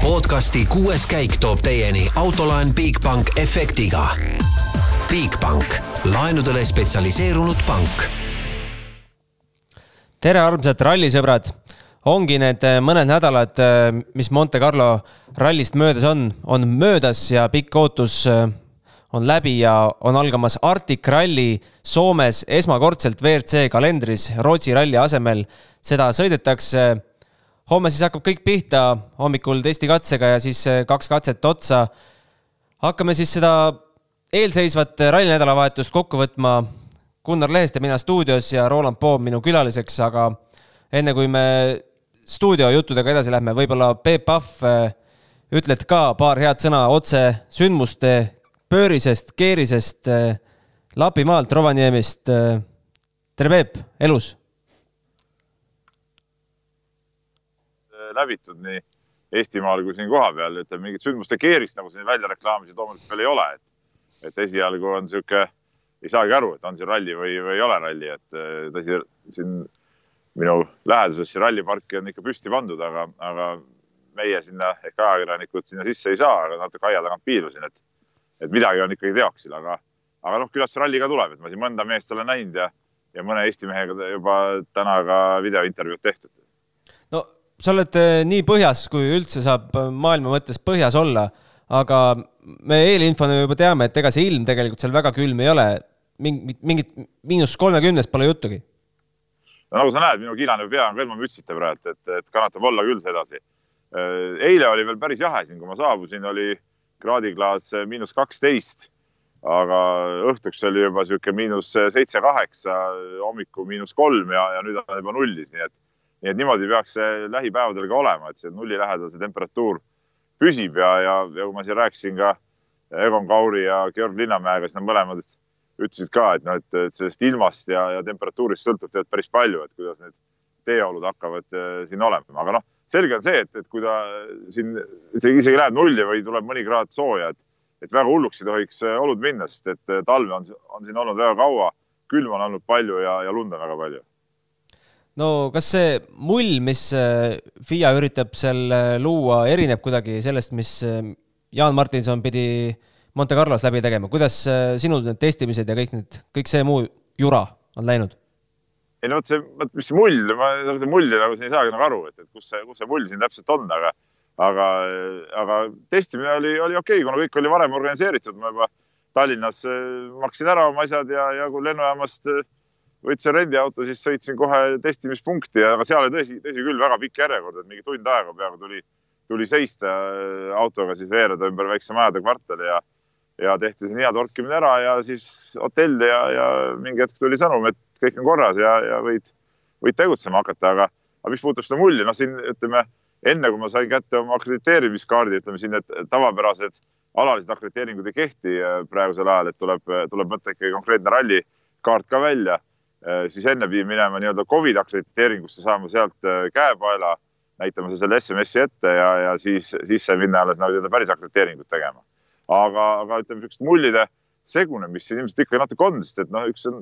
podcasti kuues käik toob teieni autolaen Bigbank efektiga. Bigbank, laenudele spetsialiseerunud pank. tere, armsad rallisõbrad. ongi need äh, mõned nädalad, äh, mis Monte Carlo rallist möödas on, on möödas ja pikk ootus äh, on läbi ja on algamas Arctic Rally Soomes esmakordselt WRC kalendris Rootsi ralli asemel. seda sõidetakse. Homme siis hakkab kõik pihta, hommikul testikatsega ja siis kaks katset otsa. hakkame siis seda eelseisvat rallinädalavahetust kokku võtma. Gunnar Lehest ja mina stuudios ja Roland Poom minu külaliseks, aga enne kui me stuudiojuttudega edasi lähme, võib-olla Peep Pahv ütled ka paar head sõna otse sündmuste pöörisest, keerisest, Lapimaalt, Rovaniemist. Tere, Peep, elus? Läbitud nii Eestimaal kui siin kohapeal, ütleme mingit sündmuste keerist nagu siin välja reklaamisid loomulikult veel ei ole, et, et esialgu on niisugune, ei saagi aru, et on siin ralli või, või ei ole ralli, et tõsi, siin minu läheduses see ralliparki on ikka püsti pandud, aga, aga meie sinna ehk ajakirjanikud sinna sisse ei saa, aga natuke aia tagant piilusin, et et midagi on ikkagi teoksil, aga, aga noh, küllap see ralli ka tuleb, et ma siin mõnda meest olen näinud ja, ja mõne Eesti mehega juba täna ka videointervjuud tehtud. Sa oled eh, nii põhjas, kui üldse saab maailma mõttes põhjas olla, aga me eelinfona juba teame, et ega see ilm tegelikult seal väga külm ei ole. mingit, mingit miinus kolmekümnest pole juttugi. no nagu sa näed, minu kiilanev pea on ka ilma mütsita praegu, et, et kannatab olla küll sedasi. eile oli veel päris jahe siin, kui ma saabusin, oli kraadiklaas miinus kaksteist. aga õhtuks oli juba sihuke miinus seitse-kaheksa, hommikul miinus kolm ja, ja nüüd on juba nullis, nii et, nii et niimoodi peaks see lähipäevadel ka olema, et see nulli lähedal see temperatuur püsib ja, ja, ja kui ma siin rääkisin ka Egon Kauri ja Georg Linnamäega, siis nad mõlemad ütlesid ka, et noh, et sellest ilmast ja, ja temperatuurist sõltub tegelikult päris palju, et kuidas need teeolud hakkavad äh, siin olema, aga noh selge on see, et, et kui ta siin isegi läheb nulli või tuleb mõni kraad sooja, et, et väga hulluks ei tohiks äh, olud minna, sest et äh, talve on, on siin olnud väga kaua, külma on olnud palju ja, ja lund on väga palju. No kas see mull, mis äh, FIA üritab seal luua, erineb kuidagi sellest, mis Jaan Martinson pidi Monte Carlos läbi tegema, kuidas sinul need testimised ja kõik need, kõik see muu jura on läinud? ei no vot see, vot mis see mull, ma see mulli nagu siin ei saagi nagu aru, et, et kus see, kus see mull siin täpselt on, aga, aga, aga testimine oli, oli okei okay,, kuna kõik oli varem organiseeritud, ma juba Tallinnas äh, maksin ära oma asjad ja, ja kui lennujaamast äh, võtsin rendiauto, siis sõitsin kohe testimispunkti, aga seal oli tõsi, tõsi küll väga pikk järjekord, et mingi tund aega peaaegu tuli, tuli seista äh, autoga siis veereda ümber väikse majade kvartali ja, ja tehti siin hea torkimine ära ja siis hotelli ja, ja mingi hetk tuli sõnum, et kõik on korras ja, ja võid, võid tegutsema hakata, aga, aga mis puudutab seda mulli, noh, siin ütleme enne kui ma sain kätte oma akrediteerimiskaardi, ütleme siin need tavapärased alalised akrediteeringud ei kehti äh, praegusel ajal, et tuleb, tuleb võtta ikkagi konkreetne rallikaart ka välja, siis enne pidi minema nii-öelda Covid akrediteeringusse, saama sealt äh, käepaela, näitama selle SMS-i ette ja, ja siis, siis sai minna alles nagu nii-öelda päris akrediteeringut tegema. aga, aga ütleme, niisugust mullide segunemist siin ilmselt ikka natuke on, sest et noh, üks on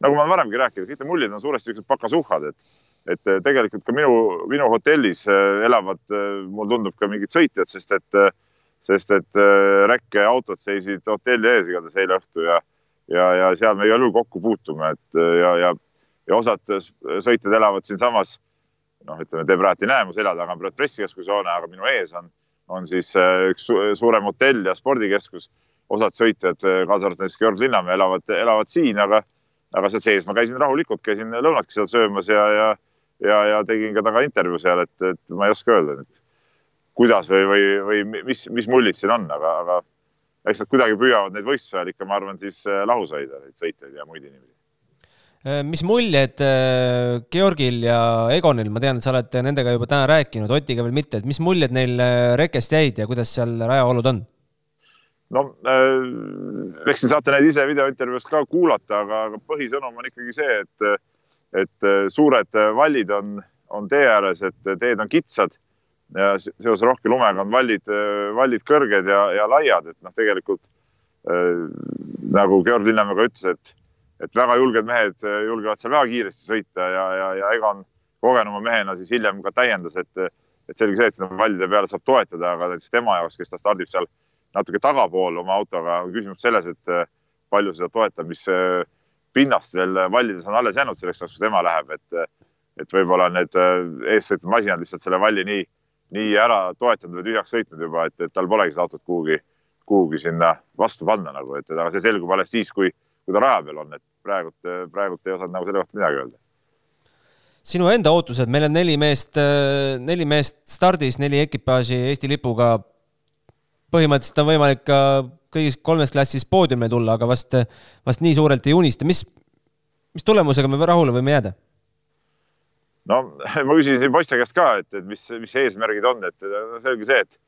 nagu ma olen varemgi rääkinud, kõik need mullid on suuresti niisugused pakasuhhad, et, et eh, tegelikult ka minu, minu hotellis elavad, mulle tundub ka mingid sõitjad, sest et, sest et räkkeautod seisid hotelli ees igatahes eile õhtu ja, ja, ja seal me igal juhul kokku puutume, et ja, ja, ja osad sõitjad elavad siinsamas, noh, ütleme, te praegu ei näe mu selja taga on pressikeskuse hoone, aga minu ees on, on siis üks suurem hotell ja spordikeskus. osad sõitjad, kaasa arvatud näiteks Georg Linnamäe, elavad, elavad siin, aga aga seal sees ma käisin rahulikult, käisin lõunatki seal söömas ja, ja, ja, ja tegin ka temaga intervjuu seal, et, et ma ei oska öelda nüüd, kuidas või, või, või mis, mis mullid siin on, aga, aga eks nad kuidagi püüavad neid võistlusajal ikka, ma arvan, siis äh, lahus hoida, neid sõitjaid ja muid inimesi. Äh, mis muljed äh, Georgil ja Egonil, ma tean, et sa oled nendega juba täna rääkinud, Otiga veel mitte, et mis muljed neil rekest jäid ja kuidas seal rajaolud on? no eks te saate neid ise videointervjuust ka kuulata, aga, põhisõnum on ikkagi see, et, et suured vallid on, on tee ääres, et teed on kitsad ja seoses rohke lumega on vallid, vallid kõrged ja, ja laiad, et noh, tegelikult äh, nagu Georg Linnamäe ka ütles, et, et väga julged mehed julgevad seal väga kiiresti sõita ja, ja, ja Egon kogenuma mehena siis hiljem ka täiendas, et, et selge see, et sinna vallide peale saab toetada, aga näiteks tema jaoks, kes ta stardib seal natuke tagapool oma autoga, on küsimus selles, et äh, palju seda toetamispinnast veel vallides on alles jäänud selleks ajaks, kui tema läheb, et, et võib-olla need eessõitmasinad lihtsalt selle valli nii, nii ära toetanud või tühjaks sõitnud juba, et, et tal polegi seda autot kuhugi, kuhugi sinna vastu panna nagu, et aga see selgub alles siis, kui, kui ta raja peal on, et praegult, praegult ei osanud nagu selle kohta midagi öelda sinu enda ootused, meil on neli meest, neli meest stardis, neli ekipaaži Eesti lipuga. põhimõtteliselt on võimalik ka kõigis kolmes klassis poodiumile tulla, aga vast, vast nii suurelt ei unista. mis, mis tulemusega me rahule võime jääda? No ma küsisin poiste käest ka, et, et mis, mis eesmärgid on, et selge see, et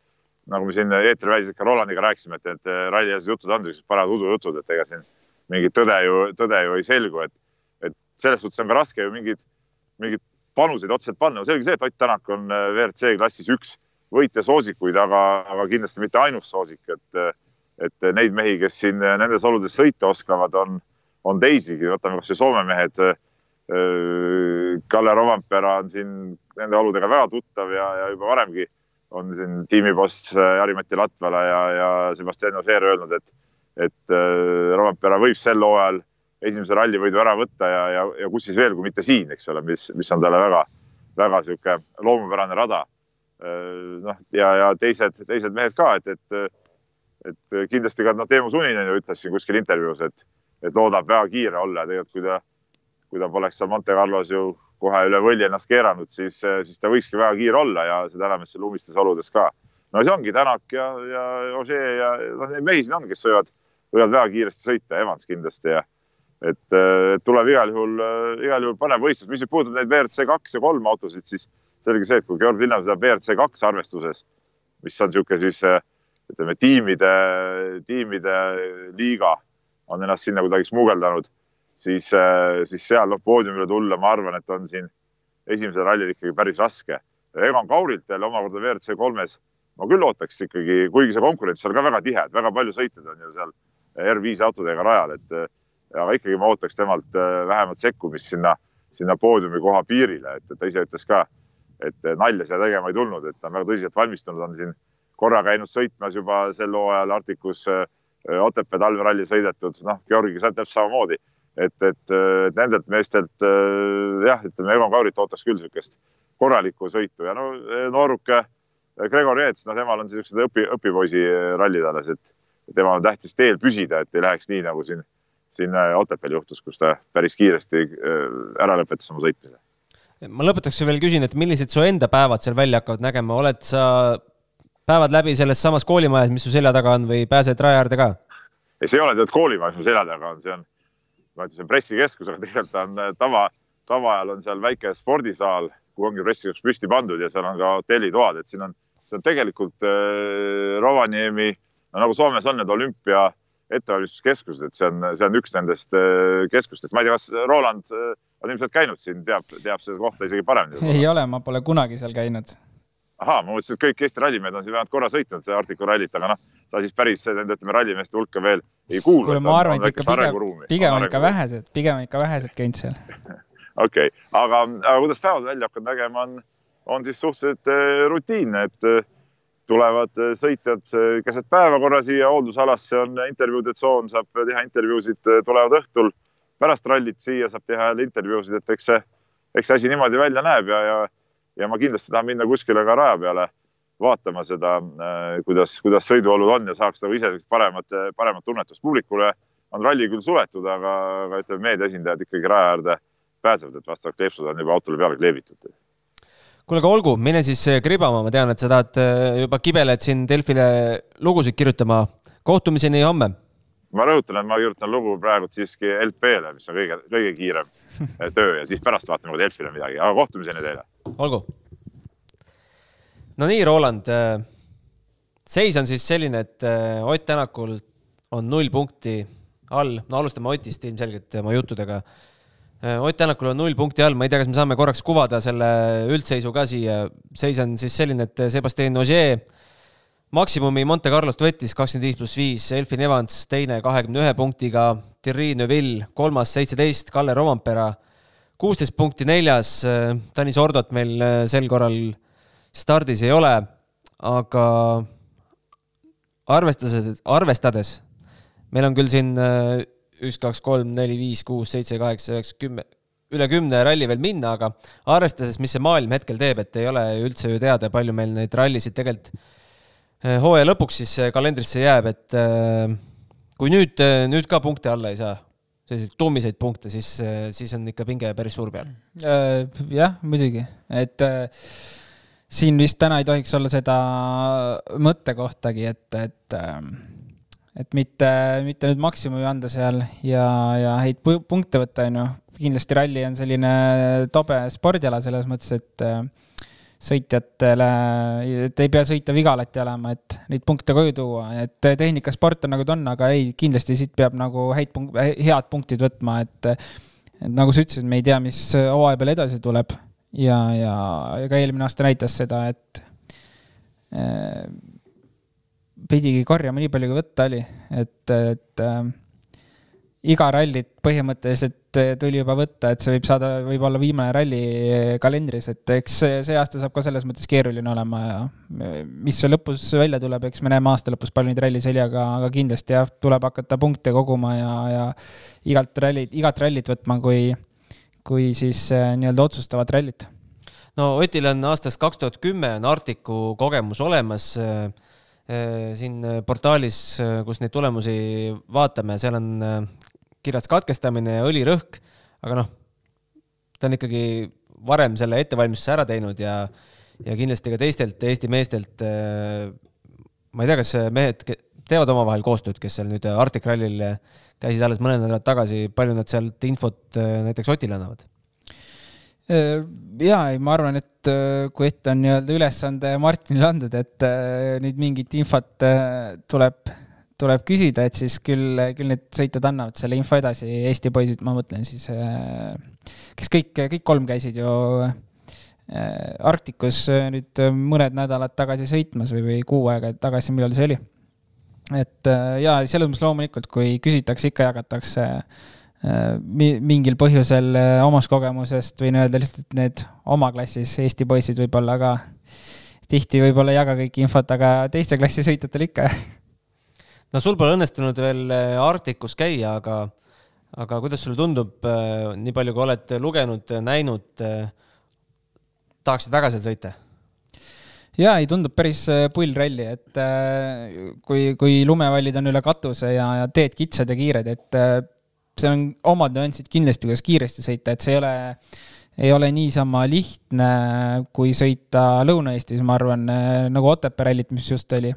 nagu me siin eetriväliselt ka Rolandiga rääkisime, et need ralli jutud on sellised parajad udujutud, et ega siin mingit tõde ju, tõde ju ei selgu, et, et selles suhtes on ka raske ju mingit, mingit panuseid otseselt panna. selge see, et Ott Tänak on äh, WRC klassis üks võitja soosikuid, aga, aga kindlasti mitte ainus soosik, et, et neid mehi, kes siin nendes oludes sõita oskavad, on, on teisigi. võtame kasvõi Soome mehed. Kalle Rovampera on siin nende oludega väga tuttav ja, ja juba varemgi on siin tiimiboss äh, Jari-Mati Latvala ja, ja Sebastian Ogier öelnud, et et äh, Roompere võib sel hooajal esimese rallivõidu ära võtta ja, ja, ja kus siis veel, kui mitte siin, eks ole, mis, mis on talle väga, väga sihuke loomupärane rada. Noh, ja, ja teised, teised mehed ka, et, et, et kindlasti ka noh, Teemu Suninen ju ütles siin kuskil intervjuus, et, et loodab väga kiire olla ja tegelikult, kui ta, kui ta poleks seal Monte Carlos ju kohe üle võlli ennast keeranud, siis, siis ta võikski väga kiire olla ja seda enam, et seal lumistes oludes ka. no see ongi Tänak ja, ja Ožee ja noh, neid mehi siin on, kes võivad võivad väga kiiresti sõita, Evans kindlasti ja et, et tuleb igal juhul, igal juhul põnev võistlus. mis nüüd puudutab neid WRC kaks ja kolm autosid, siis selge see, et kui Georg Linnamäe seda WRC kaks arvestuses, mis on niisugune siis ütleme, tiimide, tiimide liiga on ennast sinna kuidagi smugeldanud, siis, siis seal noh, poodiumile tulla, ma arvan, et on siin esimesel rallil ikkagi päris raske. Egon Kaurilt jälle omakorda WRC kolmes ma küll ootaks ikkagi, kuigi see konkurents seal ka väga tihe, et väga palju sõitjaid on ju seal R5 autodega rajal, et äh, aga ikkagi ma ootaks temalt äh, vähemalt sekkumist sinna, sinna poodiumi koha piirile, et ta ise ütles ka, et äh, nalja seal tegema ei tulnud, et ta on väga tõsiselt valmistunud, on siin korra käinud sõitmas juba sel hooajal Arcticus Otepää talveralli sõidetud, noh, Georgiga täpselt samamoodi, et, et nendelt meestelt jah, ütleme Egon Kaurit ootaks küll niisugust korralikku sõitu ja no nooruke Gregor Jeets, no temal on niisugused õpi, õpipoisi rallid alles, et temal on tähtis teel püsida, et ei läheks nii, nagu siin, siin äh, Otepääl juhtus, kus ta päris kiiresti äh, ära lõpetas oma sõitmise. ma lõpetuseks veel küsin, et millised su enda päevad seal välja hakkavad nägema, oled sa päevad läbi selles samas koolimajas, mis su selja taga on või pääsed raja äärde ka? ei, see ei ole tead koolimajas, mu selja taga on, see on, ma ütlesin pressikeskus, aga tegelikult on äh, tava, tavaajal on seal väike spordisaal, kuhu ongi pressikeskus püsti pandud ja seal on ka hotellitoad, et siin on, see on tegelikult äh, Rovaniemi no nagu Soomes on need olümpia ettevalmistuskeskused, et see on, see on üks nendest äh, keskustest. ma ei tea, kas Roland äh, on ilmselt käinud siin, teab, teab seda kohta isegi paremini. ei ole, ma pole kunagi seal käinud. Ahaa, ma mõtlesin, et kõik Eesti rallimehed on siin vähemalt korra sõitnud seda Arcticu rallit, aga noh, sa siis päris nende, ütleme, rallimeeste hulka veel ei kuulu. kuule, ma arvan, et ikka pigem, pigem on ikka vähesed, pigem on ikka vähesed käinud seal. okei aga, aga kuidas päevad välja hakkavad nägema, on, on siis suhteliselt äh, rutiinne, et tulevad äh, sõitjad keset päeva korra siia hooldusalasse, on intervjuude tsoon, saab teha intervjuusid, tulevad õhtul pärast rallit siia, saab teha jälle intervjuusid, et eks see, eks see asi niimoodi välja näeb ja, ja, ja ma kindlasti tahan minna kuskile ka raja peale vaatama seda, kuidas, kuidas sõiduolud on ja saaks nagu ise paremat, paremat tunnetust. publikule on ralli küll suletud, aga, aga ütleme, meedia esindajad ikkagi raja äärde pääsevad, et vastavad kleepsud on juba autole peale kleebitud kuule, aga olgu, mine siis äh, kribama, ma tean, et sa tahad äh, juba kibeled siin Delfile lugusid kirjutama. kohtumiseni homme. ma rõhutan, et ma kirjutan lugu praegu siiski LP-le, mis on kõige, kõige kiirem äh, töö ja siis pärast vaatame ka Delfile midagi, aga kohtumiseni teile. Olgu. no nii, Roland. seis on siis selline, et Ott Tänakul on null punkti all, no alustame Otist ilmselgelt oma juttudega Äh, Ott Tänakul on null punkti all, ma ei tea, kas me saame korraks kuvada selle üldseisu ka siia. seis on siis selline, et Sebastian Ogier maksimumi Monte Carlost võttis kakskümmend viis pluss viis, Elfin Evans teine kahekümne ühe punktiga, Thierry Neuville kolmas seitseteist, Kalle Rovampera kuusteist punkti neljas, Tanis Ordot meil äh, sel korral stardis ei ole, aga arvestades, arvestades, meil on küll siin äh, üks, kaks, kolm, neli, viis, kuus, seitse, kaheksa, üheksa, kümme, üle kümne ralli veel minna, aga arvestades, mis see maailm hetkel teeb, et ei ole üldse ju teada, palju meil neid rallisid tegelikult äh, hooaja lõpuks siis kalendrisse jääb, et äh, kui nüüd, nüüd ka punkte alla ei saa, selliseid tummiseid punkte, siis, siis on ikka pinge päris suur peal. jah, muidugi, et siin vist täna ei tohiks olla seda mõttekohtagi, et, et et mitte, mitte nüüd maksimumi anda seal ja, ja häid punkte võtta, on ju. kindlasti ralli on selline tobe spordiala selles mõttes, et äh, sõitjatele, et ei pea sõita vigalati olema, et neid punkte koju tuua, et tehnikasport on nagu ta on, aga ei, kindlasti siit peab nagu häid punk-, head punktid võtma, et et nagu sa ütlesid, me ei tea, mis hooaja peal edasi tuleb. Ja, ja, ja ka eelmine aasta näitas seda, et äh, pidigi korjama nii palju, kui võtta oli, et, et äh, iga rallit põhimõtteliselt tuli juba võtta, et see võib saada, võib olla viimane ralli kalendris, et eks see, aasta saab ka selles mõttes keeruline olema ja mis lõpus välja tuleb, eks me näeme aasta lõpus palju neid ralli seljaga, aga kindlasti jah, tuleb hakata punkte koguma ja, ja igalt rallit, igat rallit võtma, kui kui siis nii-öelda otsustavat rallit. no Otil on aastast kaks tuhat kümme on Arcticu kogemus olemas. Siin portaalis, kus neid tulemusi vaatame, seal on kirjas katkestamine ja õlirõhk, aga noh, ta on ikkagi varem selle ettevalmistuse ära teinud ja, ja kindlasti ka teistelt Eesti meestelt, ma ei tea, kas mehed teevad omavahel koostööd, kes seal nüüd Arctic Rallyl käisid alles mõned nädalad tagasi, palju nad sealt infot äh, näiteks Otile annavad? Äh, jaa, ei, ma arvan, et äh, kui ette on nii-öelda ülesande Martinile andnud, et nüüd mingit infot tuleb, tuleb küsida, et siis küll, küll need sõitjad annavad selle info edasi, Eesti poisid, ma mõtlen siis, kes kõik, kõik kolm käisid ju Arktikus nüüd mõned nädalad tagasi sõitmas või, või kuu aega tagasi, millal see oli. Et äh, ja selles mõttes loomulikult, kui küsitakse, ikka jagatakse äh, mingil põhjusel äh, omast kogemusest. Võin öelda lihtsalt, et need oma klassis Eesti poisid võib-olla ka tihti võib-olla ei jaga kõiki infot, aga teiste klassi sõitjatel ikka. no sul pole õnnestunud veel Arktikus käia, aga, aga kuidas sulle tundub, nii palju kui oled lugenud, näinud, tahaksid väga seal sõita? jaa, ei tundub päris äh, pull ralli, et äh, kui, kui lumevallid on üle katuse ja, ja teed kitsad ja kiired, et äh, seal on omad nüansid kindlasti, kuidas kiiresti sõita, et see ei ole, ei ole niisama lihtne, kui sõita Lõuna-Eestis, ma arvan, nagu Otepää rallit, mis just oli.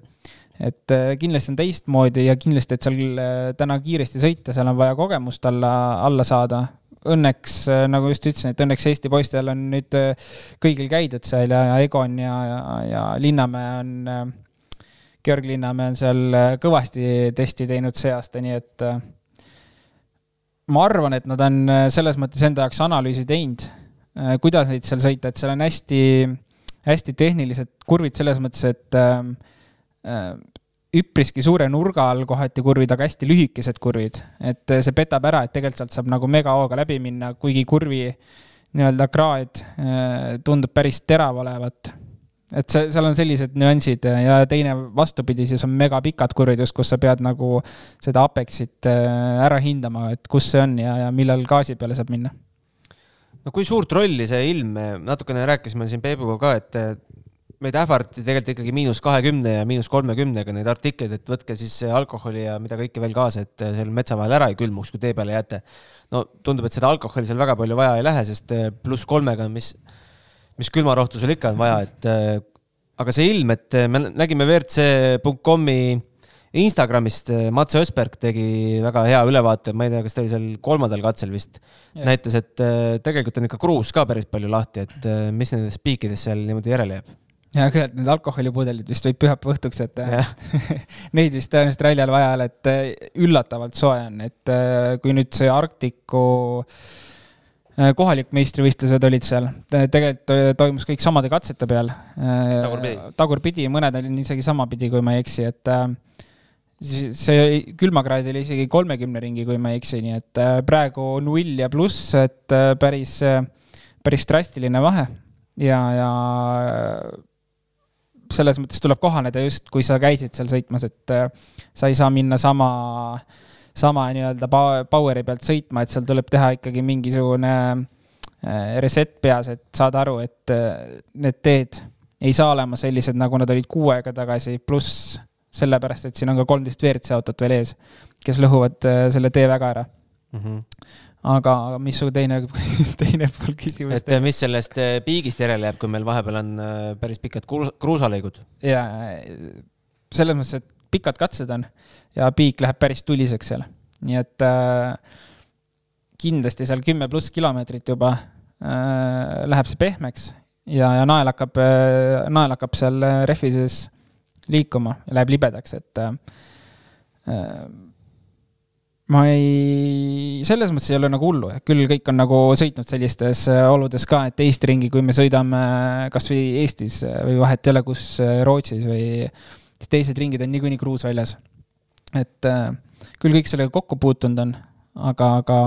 Et kindlasti on teistmoodi ja kindlasti, et seal täna kiiresti sõita, seal on vaja kogemust alla, alla saada. Õnneks, äh, nagu just ütlesin, et õnneks Eesti poistel on nüüd äh, kõigil käidud seal ja, Egon ja, ja, ja Linnamäe on, äh, Georg Linnamäe on seal kõvasti testi teinud see aasta, nii et ma arvan, et nad on selles mõttes enda jaoks analüüsi teinud, kuidas neid seal sõita, et seal on hästi, hästi tehnilised kurvid selles mõttes, et üpriski suure nurga all kohati kurvid, aga hästi lühikesed kurvid. et see petab ära, et tegelikult sealt saab nagu megahooga läbi minna, kuigi kurvi nii-öelda kraad äh, tundub päris terav olevat. et see, seal on sellised nüansid ja teine vastupidi, siis on megapikad kurvid just, kus sa pead nagu seda Apexit äh, ära hindama, et kus see on ja, ja millal gaasi peale saab minna no kui suurt rolli see ilm, natukene rääkisime siin Peebuga ka, et meid ähvardati tegelikult ikkagi miinus kahekümne ja miinus kolmekümnega neid artikleid, et võtke siis alkoholi ja mida kõike veel kaasa, et seal metsa vahel ära ei külmuks, kui tee peale jääte. no tundub, et seda alkoholi seal väga palju vaja ei lähe, sest eh, pluss kolmega, mis, mis külmarohtu sul ikka on vaja, et eh, aga see ilm, et me nägime WRC.com-i Instagramist Mats Ösberg tegi väga hea ülevaate, ma ei tea, kas ta oli seal kolmandal katsel vist, näitas, et tegelikult on ikka kruus ka päris palju lahti, et mis nendest piikidest seal niimoodi järele jääb ja kõigepealt need alkoholipudelid vist võib pühapäeva õhtuks, et neid vist tõenäoliselt ajal vaja ei ole, et äh, üllatavalt soe on, et äh, kui nüüd see Arktiku äh, kohalik meistrivõistlused olid seal, tegelikult toimus kõik samade katsete peal. tagurpidi. tagurpidi, mõned olid isegi samapidi, kui ma ei eksi, et see külmakraad oli isegi kolmekümne ringi, kui ma ei eksi, nii et praegu null ja pluss, et päris, päris drastiline vahe ja, ja selles mõttes tuleb kohaneda just, kui sa käisid seal sõitmas, et äh, sa ei saa minna sama, sama nii-öelda power'i pealt sõitma, et seal tuleb teha ikkagi mingisugune äh, reset peas, et saada aru, et need teed ei saa olema sellised, nagu nad olid kuu aega tagasi, pluss sellepärast, et siin on ka kolmteist WRC autot veel ees, kes lõhuvad selle tee väga ära mm. -hmm aga mis su teine, teine pool küsimusest? et mis sellest eh, piigist järele jääb, kui meil vahepeal on eh, päris pikad kruusalõigud? jaa, selles mõttes, et pikad katsed on ja piik läheb päris tuliseks seal, nii et äh, kindlasti seal kümme pluss kilomeetrit juba äh, läheb see pehmeks ja, ja nael hakkab äh,, nael hakkab seal rehvi sees liikuma ja läheb libedaks, et äh, ma ei, selles mõttes ei ole nagu hullu, küll kõik on nagu sõitnud sellistes äh, oludes ka, et Eesti ringi, kui me sõidame kasvõi Eestis äh, või vahet ei ole, kus äh, Rootsis või teised ringid on niikuinii kruus väljas. et küll kõik sellega kokku puutunud on, aga, aga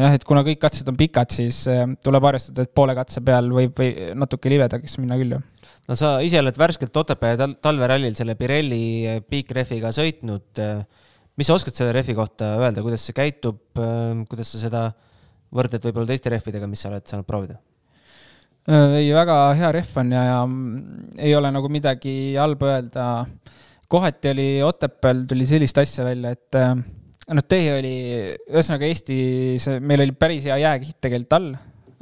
jah, et kuna kõik katsed on pikad, siis tuleb arvestada, et poole katse peal võib või natuke libedaks minna küll, jah no sa ise oled värskelt Otepää tal talverallil selle Pirelli Big-Refiga sõitnud mis sa oskad selle rehvi kohta öelda, kuidas see käitub, ähm, kuidas sa seda võrdled võib-olla teiste rehvidega, mis sa oled saanud proovida? Äh, ei, väga hea rehv on ja, ja ei ole nagu midagi halba öelda. kohati oli Otepääl tuli sellist asja välja, et äh, noh, tee oli, ühesõnaga Eestis, meil oli päris hea jääkiht tegelikult all,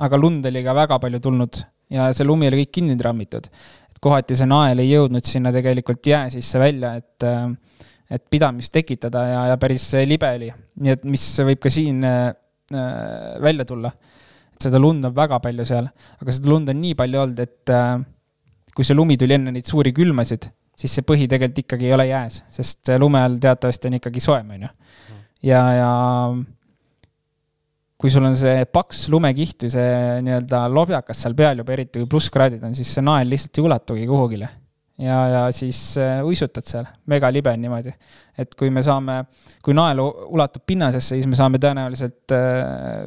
aga lund oli ka väga palju tulnud ja see lumi oli kõik kinni trammitud. et kohati see nael ei jõudnud sinna tegelikult jää sisse välja, et äh, et pidamist tekitada ja, ja päris libe oli. nii et mis võib ka siin äh, välja tulla. et seda lund on väga palju seal, aga seda lund on nii palju olnud, et äh, kui see lumi tuli enne neid suuri külmasid, siis see põhi tegelikult ikkagi ei ole jääs, sest lume all teatavasti on ikkagi soojem, on ju. ja, ja kui sul on see paks lumekiht või see nii-öelda lobjakas seal peal juba, eriti kui plusskraadid on, siis see nael lihtsalt ei ulatugi kuhugile ja, ja siis äh, uisutad seal, megalibe on niimoodi. et kui me saame, kui nael ulatub pinnasesse, siis me saame tõenäoliselt äh,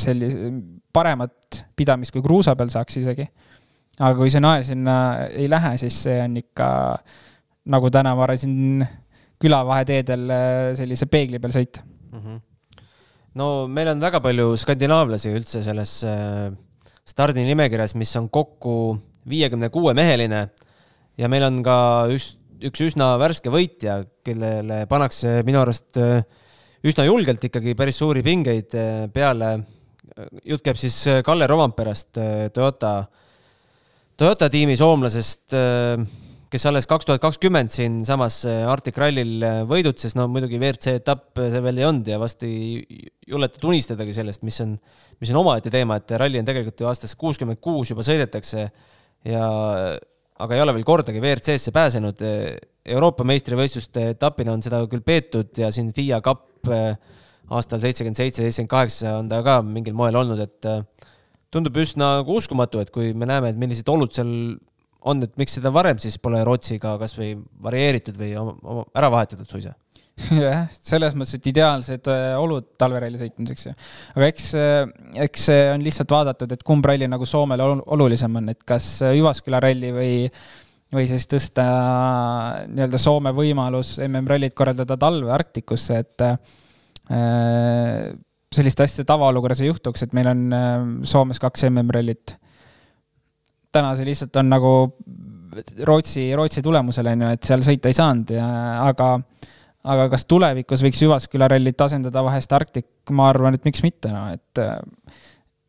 sellise, paremat pidamist, kui kruusa peal saaks isegi. aga kui see nael sinna ei lähe, siis see on ikka nagu täna ma arvasin külavaheteedel äh, sellise peegli peal sõita mm. -hmm. no meil on väga palju skandinaavlasi üldse selles stardinimekirjas, mis on kokku viiekümne kuue meheline ja meil on ka üks, üks üsna värske võitja, kellele pannakse minu arust äh, üsna julgelt ikkagi päris suuri pingeid äh, peale. jutt käib siis äh, Kalle Romamperast, Toyota, Toyota tiimi soomlasest, kes alles kaks tuhat kakskümmend siinsamas Arctic Rallyl võidutses, no muidugi WRC etapp see veel ei olnud ja vast ei juleta tunistadagi sellest, mis on, mis on omaette teema, et ralli on tegelikult ju aastast kuuskümmend kuus juba sõidetakse ja aga ei ole veel kordagi WRC-sse pääsenud. Euroopa meistrivõistluste etapina on seda küll peetud ja siin FIA Cup eh, aastal seitsekümmend seitse, seitsekümmend kaheksa on ta ka mingil moel olnud, et eh, tundub üsna nagu uskumatu, et kui me näeme, et millised olud seal on, et miks seda varem siis pole Rootsiga kas või varieeritud või ära vahetatud suisa jah, selles mõttes, et ideaalsed äh, olud talveralli sõitmiseks ju. aga eks, äh, eks see on lihtsalt vaadatud, et kumb ralli nagu Soomele olulisem on, et kas Jyvaskyla ralli või, või siis tõsta nii-öelda Soome võimalus MM-rallit korraldada talve Arktikusse, et äh, sellist asja tavaolukorras ei juhtuks, et meil on Soomes kaks MM-rallit. täna see lihtsalt on nagu Rootsi, Rootsi tulemusel on ju, et seal sõita ei saanud ja, aga aga kas tulevikus võiks Jyvaskyla rallit asendada vahest Arctic, ma arvan, et miks mitte, no et äh,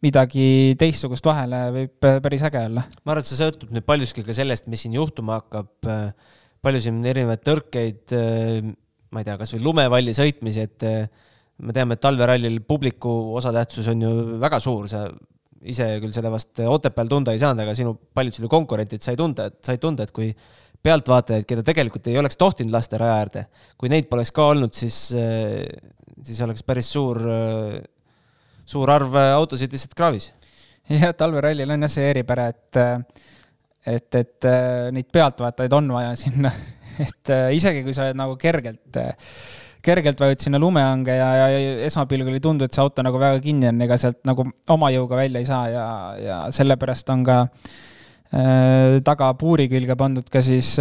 midagi teistsugust vahele võib päris äge olla. ma arvan, et see sõltub nüüd paljuski ka sellest, mis siin juhtuma hakkab. Äh, palju siin on erinevaid tõrkeid, äh, ma ei tea, kasvõi lumevalli sõitmisi, et me teame, et talverallil publiku osatähtsus on ju väga suur, sa ise küll seda vast Otepääl tunda ei saanud, aga sinu paljud sinu konkurentid sai tunda, et said tunda, et kui pealtvaatajaid, keda tegelikult ei oleks tohtinud lasta raja äärde. kui neid poleks ka olnud, siis, äh, siis oleks päris suur, äh, suur arv autosid lihtsalt kraavis. jah, talverallil on jah see eripära, et, et, et neid pealtvaatajaid on vaja sinna et isegi kui sa oled nagu kergelt, kergelt vajud sinna lumehange ja, ja esmapilgul ei tundu, et see auto nagu väga kinni on, ega sealt nagu oma jõuga välja ei saa ja, ja sellepärast on ka äh, taga puuri külge pandud ka siis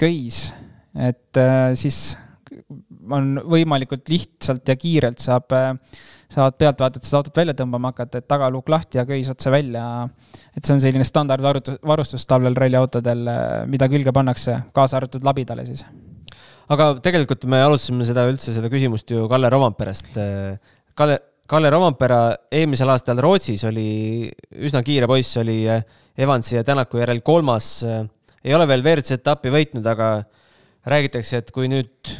köis, et siis on võimalikult lihtsalt ja kiirelt saab, saavad pealtvaatajad seda autot välja tõmbama hakata, et tagaluuk lahti ja köis otse välja. et see on selline standardvarustus, varustus talvel ralliautodel, mida külge pannakse, kaasa arvatud labidale siis. aga tegelikult me alustasime seda üldse, seda küsimust ju Kalle Romamperest. Kalle, Kalle Romampera eelmisel aastal Rootsis oli üsna kiire poiss, oli Evansi ja Tänaku järel kolmas. ei ole veel WRC etappi võitnud, aga räägitakse, et kui nüüd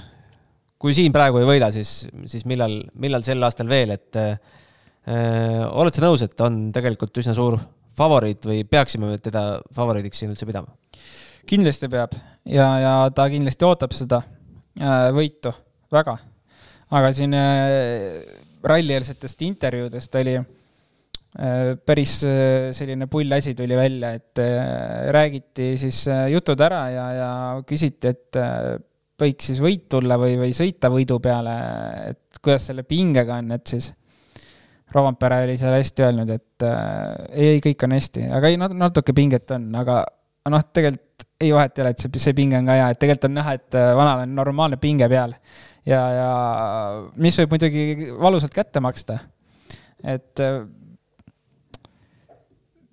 kui siin praegu ei võida, siis, siis millal, millal sel aastal veel, et äh, oled sa nõus, et on tegelikult üsna suur favoriit või peaksime teda favoriidiks siin üldse pidama? kindlasti peab ja, ja ta kindlasti ootab seda äh, võitu väga. aga siin äh, rallieelsetest intervjuudest oli äh, päris äh, selline pull asi tuli välja, et äh, räägiti siis jutud ära ja, ja küsiti, et võiks siis võit tulla või, või sõita võidu peale, et kuidas selle pingega on, et siis Rovampere oli seal hästi öelnud, et äh, ei, ei, kõik on hästi, aga ei, natuke pinget on, aga noh, tegelikult ei vahet ei ole, et see, see pinge on ka hea, et tegelikult on näha, et vanal on normaalne pinge peal. Ja, ja mis võib muidugi valusalt kätte maksta. et äh,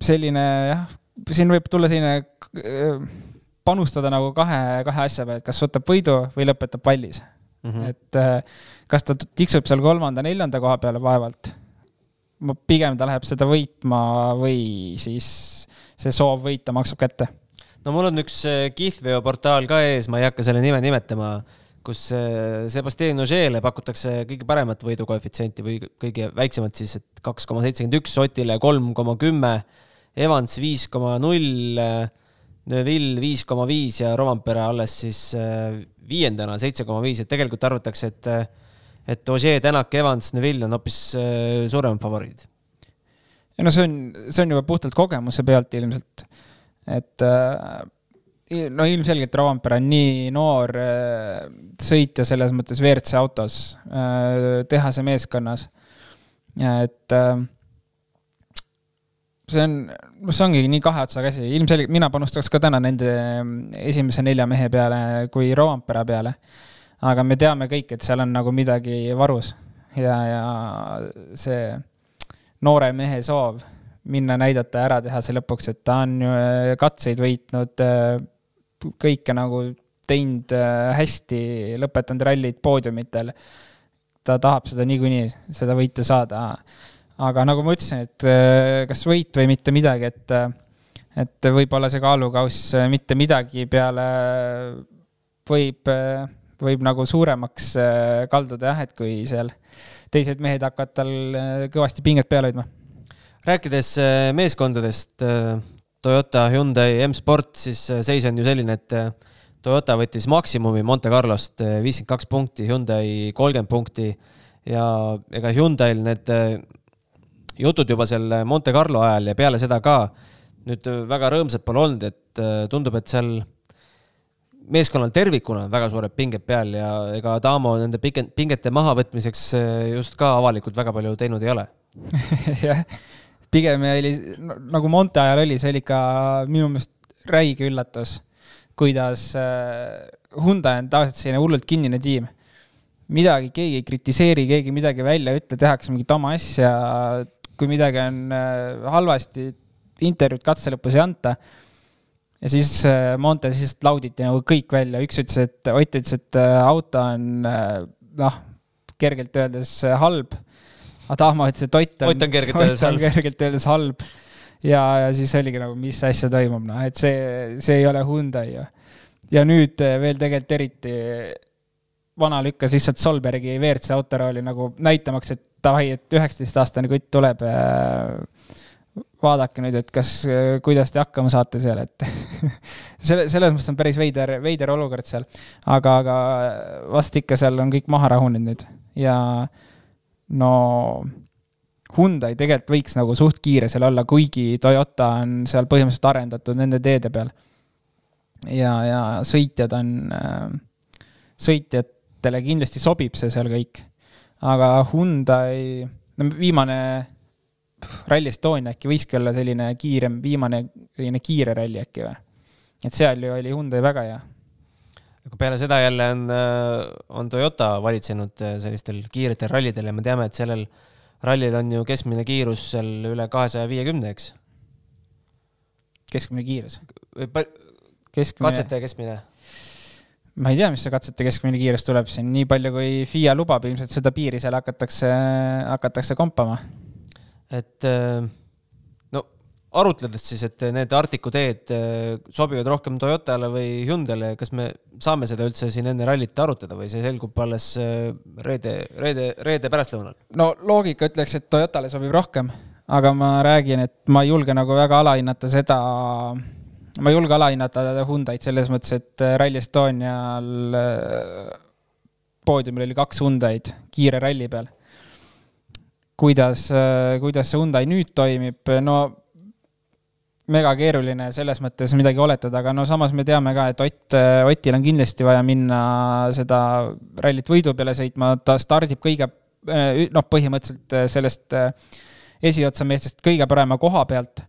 selline jah, siin võib tulla selline äh, panustada nagu kahe, kahe asja peale, et kas võtab võidu või lõpetab pallis mm. -hmm. et äh, kas ta tiksub seal kolmanda-neljanda koha peale vaevalt. pigem ta läheb seda võitma või siis see soov võita maksab kätte. no mul on üks kihlveoportaal ka ees, ma ei hakka selle nime nimetama, kus äh, Sebastian Ogele pakutakse kõige paremat võidukoefitsienti või kõige väiksemat siis, et kaks koma seitsekümmend üks, Otile kolm koma kümme, Evans viis koma null Neville viis koma viis ja Rovampere alles siis äh, viiendana seitse koma viis, et tegelikult arvatakse, et, äh, et Ogier, Tänak, Evans, Neville on hoopis äh, suuremad favoriidid. no see on, see on juba puhtalt kogemuse pealt ilmselt, et no ilmselgelt Rovampere on nii noor sõitja selles mõttes WRC autos, tehase meeskonnas, et see on, noh, see ongi nii kahe otsaga asi, ilmselgelt mina panustaks ka täna nende esimese nelja mehe peale kui Roampere peale. aga me teame kõik, et seal on nagu midagi varus. Ja, ja see noore mehe soov minna näidata, ära teha see lõpuks, et ta on ju äh, katseid võitnud, äh, kõike nagu teinud äh, hästi, lõpetanud rallid poodiumitel. ta tahab seda niikuinii, seda võitu saada aga nagu ma ütlesin, et äh, kas võit või mitte midagi, et, äh, et võib-olla see kaalukauss mitte midagi peale võib, võib nagu suuremaks kalduda jah, et kui seal teised mehed hakkavad tal kõvasti pinget peale hoidma. rääkides meeskondadest, Toyota, Hyundai, M-Sport, siis seis on ju selline, et Toyota võttis maksimumi Monte Carlost viiskümmend kaks punkti, Hyundai kolmkümmend punkti. Ja ega Hyundai'l need jutud juba seal Monte Carlo ajal ja peale seda ka nüüd väga rõõmsad pole olnud, et äh, tundub, et seal meeskonnal tervikuna on väga suured pinged peal ja ega Taamo nende pingete mahavõtmiseks äh, just ka avalikult väga palju teinud ei ole. Jah, pigem oli, nagu Monte ajal oli, see oli ikka minu meelest räige üllatus, kuidas äh, Hyundai on tavaliselt selline hullult kinnine tiim midagi keegi ei kritiseeri, keegi midagi välja ei ütle, tehakse mingit oma asja, kui midagi on äh, halvasti, intervjuud katse lõpus ei anta. ja siis äh, Montes lihtsalt lauditi nagu kõik välja, üks ütles, et Ott ütles, et auto on noh, kergelt öeldes halb. Adamo ütles, et Ott on, Ott on kergelt öeldes halb. kergelt öeldes halb. ja, ja siis oligi nagu, mis asja toimub, noh, et see, see ei ole Hyundai ju. ja nüüd veel tegelikult eriti vana lükkas lihtsalt Solbergi WRC autorooli nagu näitamaks, et davai, et üheksateistaastane kutt tuleb. vaadake nüüd, et kas, kuidas te hakkama saate seal, et selle, selles mõttes on päris veider, veider olukord seal. aga, aga vast ikka seal on kõik maha rahunenud nüüd ja no Hyundai tegelikult võiks nagu suht kiire seal olla, kuigi Toyota on seal põhimõtteliselt arendatud nende teede peal. ja, ja sõitjad on, sõitjatele kindlasti sobib see seal kõik aga Hyundai, no viimane Rally Estonia äkki võiski olla selline kiirem, viimane selline kiire ralli äkki või? et seal ju oli Hyundai väga hea. Aga peale seda jälle on, äh, on Toyota valitsenud äh, sellistel kiiretel rallidel ja me teame, et sellel rallil on ju keskmine kiirus seal üle kahesaja viiekümne, eks? keskmine kiirus? keskmine... katsete keskmine? ma ei tea, mis see katsete keskmine kiirus tuleb siin, nii palju kui FIA lubab, ilmselt seda piiri seal hakatakse, hakatakse kompama. et äh, arutledes siis, et need Arcticu teed äh, sobivad rohkem Toyotale või Hyundai'le, kas me saame seda üldse siin enne rallit arutada või see selgub alles äh, reede, reede, reede pärastlõunal? no loogika ütleks, et Toyotale sobib rohkem, aga ma räägin, et ma ei julge nagu väga alahinnata seda, ma ei julge alahinnata Hyundai'd selles mõttes, et äh, Rally Estonial poodiumil oli kaks Hyundai'd kiire ralli peal kuidas, kuidas see Hyundai nüüd toimib, no mega keeruline selles mõttes midagi oletada, aga no samas me teame ka, et Ott, Otil on kindlasti vaja minna seda rallit võidu peale sõitma, ta stardib kõige noh, põhimõtteliselt sellest esiotsa meestest kõige parema koha pealt.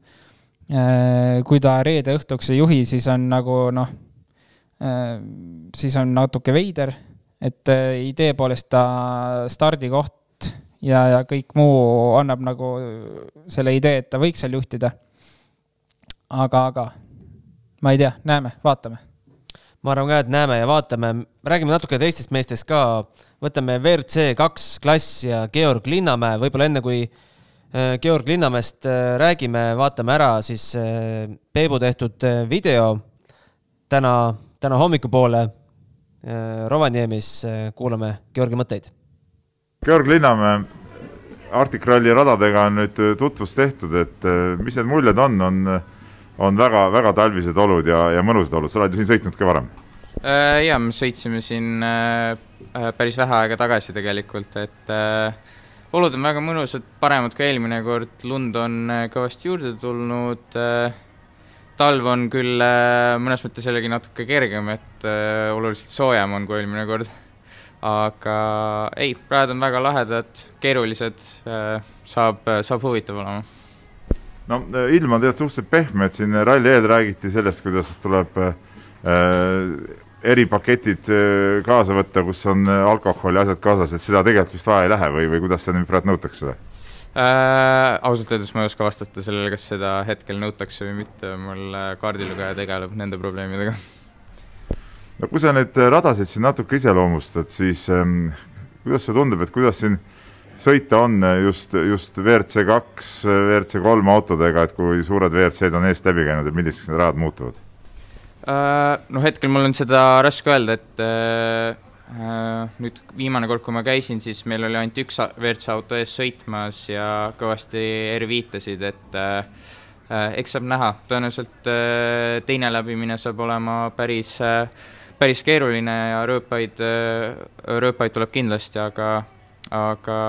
kui ta reede õhtuks ei juhi, siis on nagu noh, siis on natuke veider, et idee poolest ta stardikoht ja, ja kõik muu annab nagu selle idee, et ta võiks seal juhtida aga, aga ma ei tea, näeme, vaatame. ma arvan ka, et näeme ja vaatame. räägime natuke teistest meestest ka. võtame WRC kaks klass ja Georg Linnamäe, võib-olla enne kui äh, Georg Linnamäest äh, räägime, vaatame ära siis äh, Peebu tehtud video täna, täna hommikupoole Rovaniemis. kuulame Georgi mõtteid. Georg Linnamäe, Arctic Rally radadega on nüüd tutvus tehtud, et mis need muljed on, on on väga-väga talvised olud ja, ja mõnusad olud, sa oled ju siin sõitnud ka varem? Äh, jaa, me sõitsime siin äh, äh, päris vähe aega tagasi tegelikult, et olud on väga mõnusad, paremad kui eelmine kord, lund on kõvasti juurde tulnud, talv on küll mõnes mõttes jällegi natuke kergem, et oluliselt soojem on kui eelmine kord. aga ei, rajad on väga lahedad, keerulised, saab, saab huvitav olema no äh, ilm on tegelikult suhteliselt pehme, et siin ralli eel räägiti sellest, kuidas tuleb äh, eripaketid äh, kaasa võtta, kus on äh, alkoholi asjad kaasas, et seda tegelikult vist vaja ei lähe või, või kuidas seda nüüd praegu nõutakse äh,? ausalt öeldes ma ei oska vastata sellele, kas seda hetkel nõutakse või mitte, mul kaardilugeja tegeleb nende probleemidega. no kui sa neid radasid siin natuke iseloomustad, siis ähm, kuidas sulle tundub, et kuidas siin äh, sõita on just, just WRC kaks, WRC kolm autodega, et kui suured WRC-d on eest läbi käinud ja milliseks need rajad muutuvad? Äh, no hetkel mul on seda raske öelda, et äh, nüüd viimane kord, kui ma käisin, siis meil oli ainult üks WRC auto ees sõitmas ja kõvasti R5-tasid, et eks saab näha, tõenäoliselt teine läbimine saab olema päris, päris keeruline ja rööpaid, rööpaid tuleb kindlasti, aga aga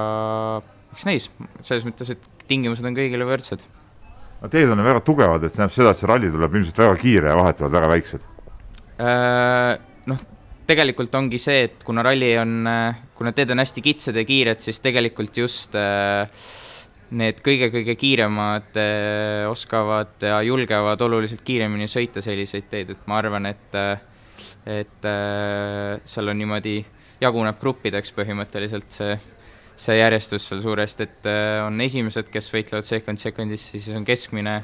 eks näis, selles mõttes, et tingimused on kõigile võrdsed. no teed on väga tugevad, et see tähendab seda, et see ralli tuleb ilmselt väga kiire ja vahetevahel väga väiksed äh,? Noh, tegelikult ongi see, et kuna ralli on, kuna teed on hästi kitsad ja kiired, siis tegelikult just äh, need kõige-kõige kiiremad äh, oskavad ja julgevad oluliselt kiiremini sõita selliseid teid, et ma arvan, et äh, et äh, seal on niimoodi, jaguneb gruppideks põhimõtteliselt see see järjestus seal suuresti, et äh, on esimesed, kes võitlevad second second'isse, siis on keskmine,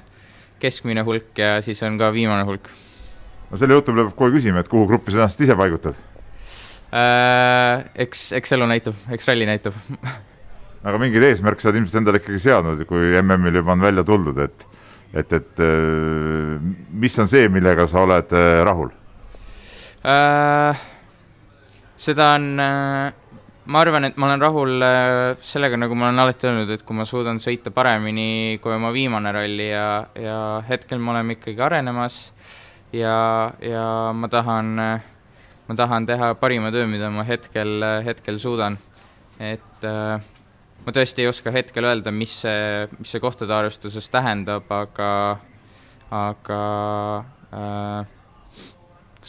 keskmine hulk ja siis on ka viimane hulk. no selle jutu peab kohe küsima, et kuhu gruppi sa ennast ise paigutad äh,? Eks, eks elu näitab, eks ralli näitab aga mingeid eesmärke sa oled ilmselt endale ikkagi seadnud, kui MM-il juba on välja tuldud, et et, et äh, mis on see, millega sa oled äh, rahul äh,? seda on äh ma arvan, et ma olen rahul äh, sellega, nagu ma olen alati öelnud, et kui ma suudan sõita paremini kui oma viimane ralli ja, ja hetkel me oleme ikkagi arenemas ja, ja ma tahan, ma tahan teha parima töö, mida ma hetkel, hetkel suudan. et äh, ma tõesti ei oska hetkel öelda, mis see, mis see kohtade arvestuses tähendab, aga, aga äh,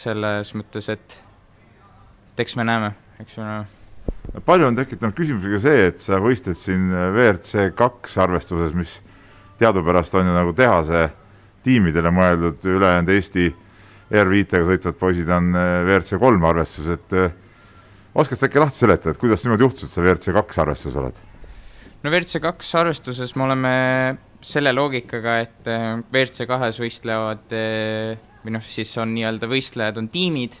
selles mõttes, et, eks me näeme, eks me näeme palju on tekitanud küsimusi ka see, et sa võistled siin WRC kaks arvestuses, mis teadupärast on ju nagu tehase tiimidele mõeldud, ülejäänud Eesti R5-ga sõitvad poisid on WRC kolm arvestuses, et oskad sa äkki lahti seletada, et kuidas niimoodi juhtus, et sa WRC kaks arvestuses oled? no WRC kaks arvestuses me oleme selle loogikaga, et WRC kahes võistlevad või noh, siis on nii-öelda võistlejad on tiimid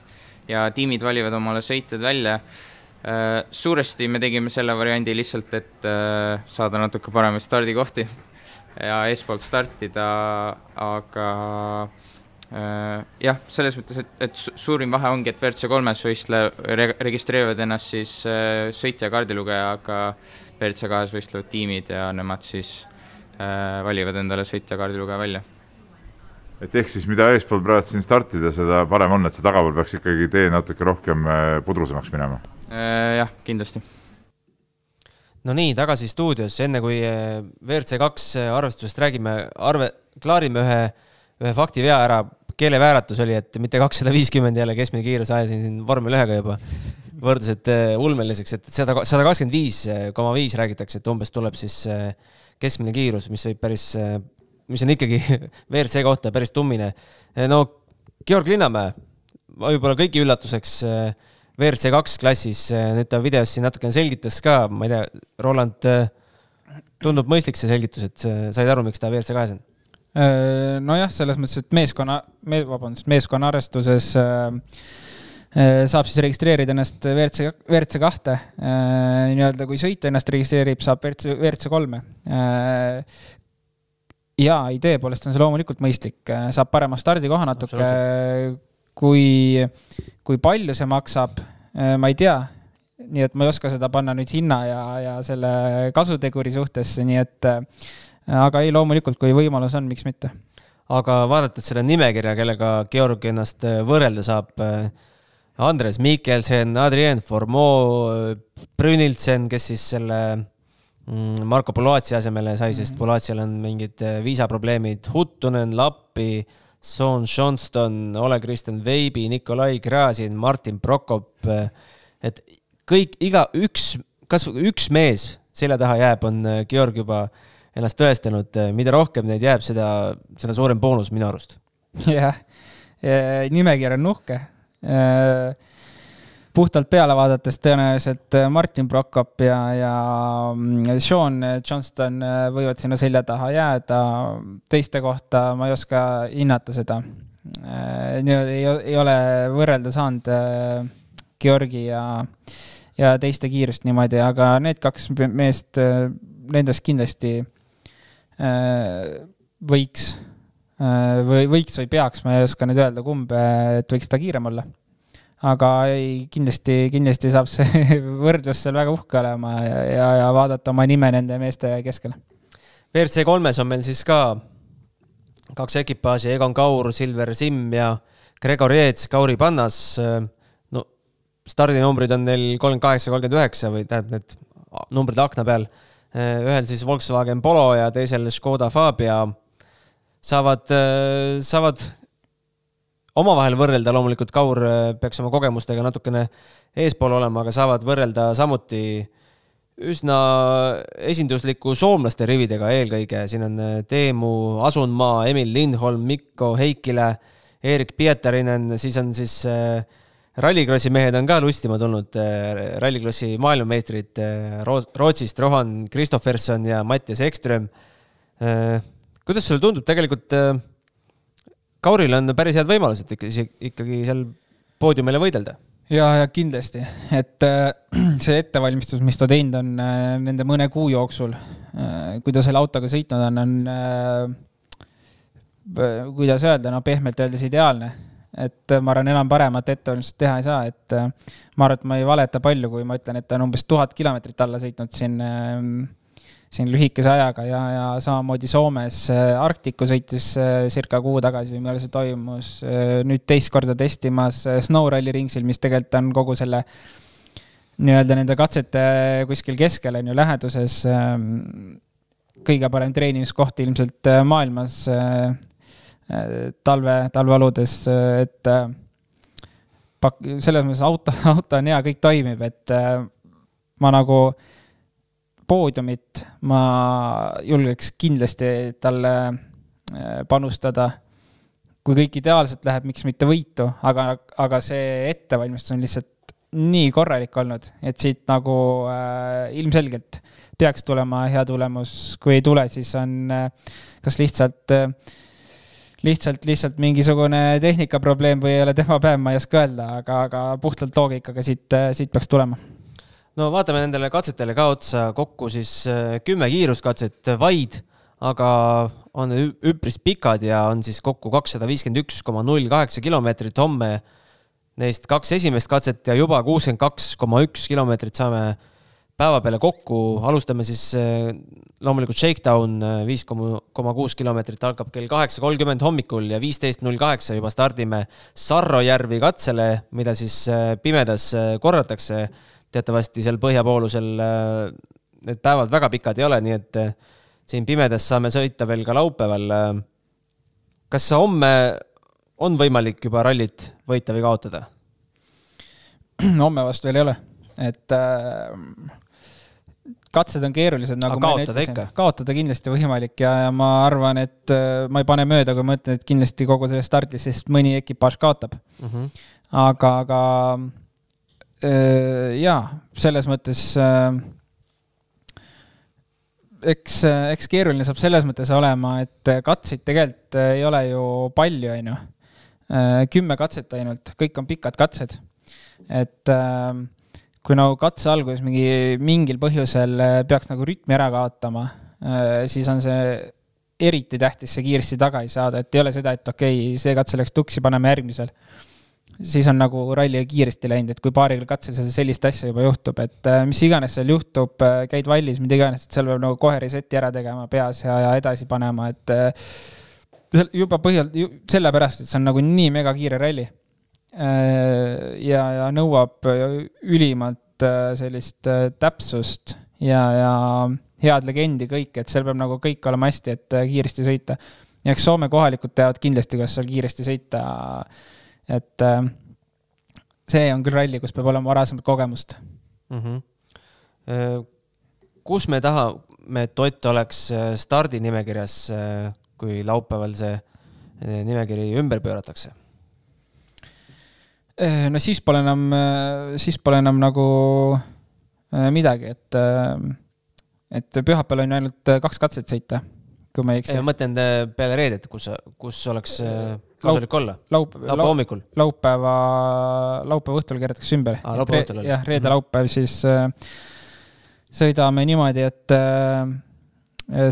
ja tiimid valivad omale sõitjad välja suuresti me tegime selle variandi lihtsalt, et äh, saada natuke paremaid stardikohti ja eespoolt startida, aga äh, jah, selles mõttes, et, et suurim vahe ongi, et WRC kolmes võistle- re,, registreerivad ennast siis sõitja kaardilugeja, aga WRC kahes võistlevad tiimid ja nemad siis valivad endale sõitja kaardilugeja välja et ehk siis mida eespool praegu siin startida, seda parem on, et see tagapool peaks ikkagi tee natuke rohkem pudrusemaks minema Äh, jah, kindlasti. no nii, tagasi stuudios, enne kui äh, WRC kaks äh, arvestusest räägime, arve, klaarime ühe, ühe faktivea ära. keelevääratus oli, et mitte kakssada viiskümmend jälle keskmine kiirus, ajasin siin vormel ühega juba. võrdlused ulmeliseks, et sada, sada kakskümmend viis koma viis räägitakse, et umbes tuleb siis keskmine kiirus, mis võib päris, mis on ikkagi WRC kohta päris tummine. no Georg Linnamäe, võib-olla kõigi üllatuseks äh, WRC kaks klassis, äh, nüüd ta videos siin natukene selgitas ka, ma ei tea, Roland, äh, tundub mõistlik see selgitus, et said aru, miks ta WRC kahes on? Äh, nojah, selles mõttes, et meeskonna me,, vabandust, meeskonna arvestuses äh, saab siis registreerida ennast WRC, WRC kahte äh,. nii-öelda, kui sõitja ennast registreerib, saab WRC, WRC kolme äh, ja idee poolest on see loomulikult mõistlik, saab parema stardikoha natuke, kui, kui palju see maksab, äh, ma ei tea. nii et ma ei oska seda panna nüüd hinna ja, ja selle kasuteguri suhtesse, nii et äh, aga ei, loomulikult, kui võimalus on, miks mitte. aga vaadates seda nimekirja, kellega Georg ennast äh, võrrelda saab, Andres Mikkelsen, Adrien Formeau, Brünildsen, kes siis selle Marko Polaatsi asemele sai, sest mhm. Polaatsial on mingid viisaprobleemid, Huttunen, Lappi Sean Johnston, Ole-Kristjan Veibi, Nikolai Gräzin, Martin Prokop. et kõik, iga üks, kas üks mees selja taha jääb, on äh, Georg juba ennast tõestanud. mida rohkem neid jääb, seda, seda suurem boonus minu arust. jah, nimekiri on uhke puhtalt peale vaadates tõenäoliselt äh, Martin Prokop ja, ja mm, Sean Johnston äh, võivad sinna selja taha jääda. teiste kohta ma ei oska hinnata seda. Äh, ei, ei ole võrrelda saanud Georgi ja, ja teiste kiirust niimoodi, aga need kaks meest, nendest kindlasti võiks või võiks või peaks, ma ei oska nüüd öelda, kumb, et võiks ta kiirem olla aga ei, kindlasti, kindlasti saab see võrdlus seal väga uhke olema ja, ja, ja vaadata oma nime nende meeste keskel. WRC kolmes on meil siis ka kaks ekipaaži, Egon Kaur, Silver Simm ja Gregor Jeets, Kauri Pannas. no stardinumbrid on neil kolmkümmend kaheksa, kolmkümmend üheksa või tähendab, need numbrid akna peal. ühel siis Volkswagen Polo ja teisel Škoda Fabia saavad, saavad omavahel võrrelda, loomulikult Kaur äh, peaks oma kogemustega natukene eespool olema, aga saavad võrrelda samuti üsna esindusliku soomlaste rividega eelkõige, siin on äh, Teemu Asunmaa, Emil Lindholm, Mikko Heikile, Erik Pietarinen, siis on siis äh, rallikrossi mehed on ka lustima tulnud, rallikrossi maailmameistrid Rootsist, Rohan Kristofferson ja Mattias Ekström. kuidas sulle tundub, tegelikult Kauril on päris head võimalused ikkagi, ikkagi seal poodiumile võidelda. ja, ja kindlasti, et äh, see ettevalmistus, mis ta teinud on äh, nende mõne kuu jooksul, äh, kui ta selle autoga sõitnud on, on kuidas öelda, no pehmelt öeldes ideaalne. et ma arvan, enam paremat ettevalmistust teha ei saa, et ma arvan, et ma ei valeta palju, kui ma ütlen, et ta on umbes tuhat kilomeetrit alla sõitnud siin siin lühikese ajaga ja, ja samamoodi Soomes äh, Arktiku sõitis äh, circa kuu tagasi või millal see toimus, äh, nüüd teist korda testimas Snow Rally ringsil, mis tegelikult on kogu selle nii-öelda nende katsete kuskil keskel, on ju, läheduses ähm, kõige parem treenimiskoht ilmselt maailmas talve, talveoludes, et pak-, selles mõttes auto, auto on hea, kõik toimib, et ma nagu poodiumit ma julgeks kindlasti talle äh, panustada. kui kõik ideaalselt läheb, miks mitte võitu, aga, aga see ettevalmistus on lihtsalt nii korralik olnud, et siit nagu äh, ilmselgelt peaks tulema hea tulemus, kui ei tule, siis on äh, kas lihtsalt äh, lihtsalt, lihtsalt mingisugune tehnikaprobleem või ei ole tema päev, ma ei oska öelda, aga, aga puhtalt loogikaga siit, äh, siit peaks tulema no vaatame nendele katsetele ka otsa, kokku siis äh, kümme kiiruskatset vaid, aga on üpris pikad ja on siis kokku kakssada viiskümmend üks koma null kaheksa kilomeetrit homme. Neist kaks esimest katset ja juba kuuskümmend kaks koma üks kilomeetrit saame päeva peale kokku, alustame siis äh, loomulikult Shakedown äh, viis koma kuus kilomeetrit algab kell kaheksa kolmkümmend hommikul ja viisteist null kaheksa juba stardime Sarrojärvi katsele, mida siis pimedas korratakse teatavasti seal põhjapoolusel äh, need päevad väga pikad ei ole, nii et äh, siin pimedas saame sõita veel ka laupäeval. Äh. kas homme on võimalik juba rallit võita või kaotada? homme vastu veel ei ole, et äh, katsed on keerulised, nagu Aga ma enne ütlesin. kaotada kindlasti võimalik ja, ja ma arvan, et ma ei pane mööda, kui ma ütlen, et kindlasti kogu sellest stardist, sest mõni ekipaaž kaotab mm. -hmm. aga, aga jaa, selles mõttes äh, eks, eks keeruline saab selles mõttes olema, et katseid tegelikult ei ole ju palju, on ju. Äh, kümme katset ainult, kõik on pikad katsed. et kui nagu katse alguses mingi, mingil põhjusel peaks nagu rütmi ära kaotama, siis on see eriti tähtis see kiiresti tagasi saada, et ei ole seda, et okei okay,, see katse läks tuksi, paneme järgmisel siis on nagu ralli kiiresti läinud, et kui paaril katsel sellist asja juba juhtub, et äh, mis iganes seal juhtub, äh, käid vallis, mida iganes, et seal peab nagu kohe reset'i ära tegema peas ja, ja edasi panema, et äh, juba põhjal, sellepärast, et see on nagu nii megakiire ralli. ja, ja nõuab ülimalt sellist täpsust ja, ja head legendi kõik, et seal peab nagu kõik olema hästi, et kiiresti sõita. ja eks Soome kohalikud teavad kindlasti, kuidas seal kiiresti sõita et äh, see on küll ralli, kus peab olema varasemat kogemust mm. -hmm. kus me tahame, et Ott oleks äh, stardinimekirjas, kui laupäeval see nimekiri ümber pööratakse? no siis pole enam, siis pole enam nagu midagi, et, et pühapäeval on ju ainult kaks katset sõita, kui ma ei eksi. mõtlen peale reedet, kus, kus oleks kasulik olla? laup-, laupäeva hommikul? laupäeva, laupäeva õhtul keeratakse ümber. jah, reede-laupäev mhm. siis äh, sõidame niimoodi, et äh,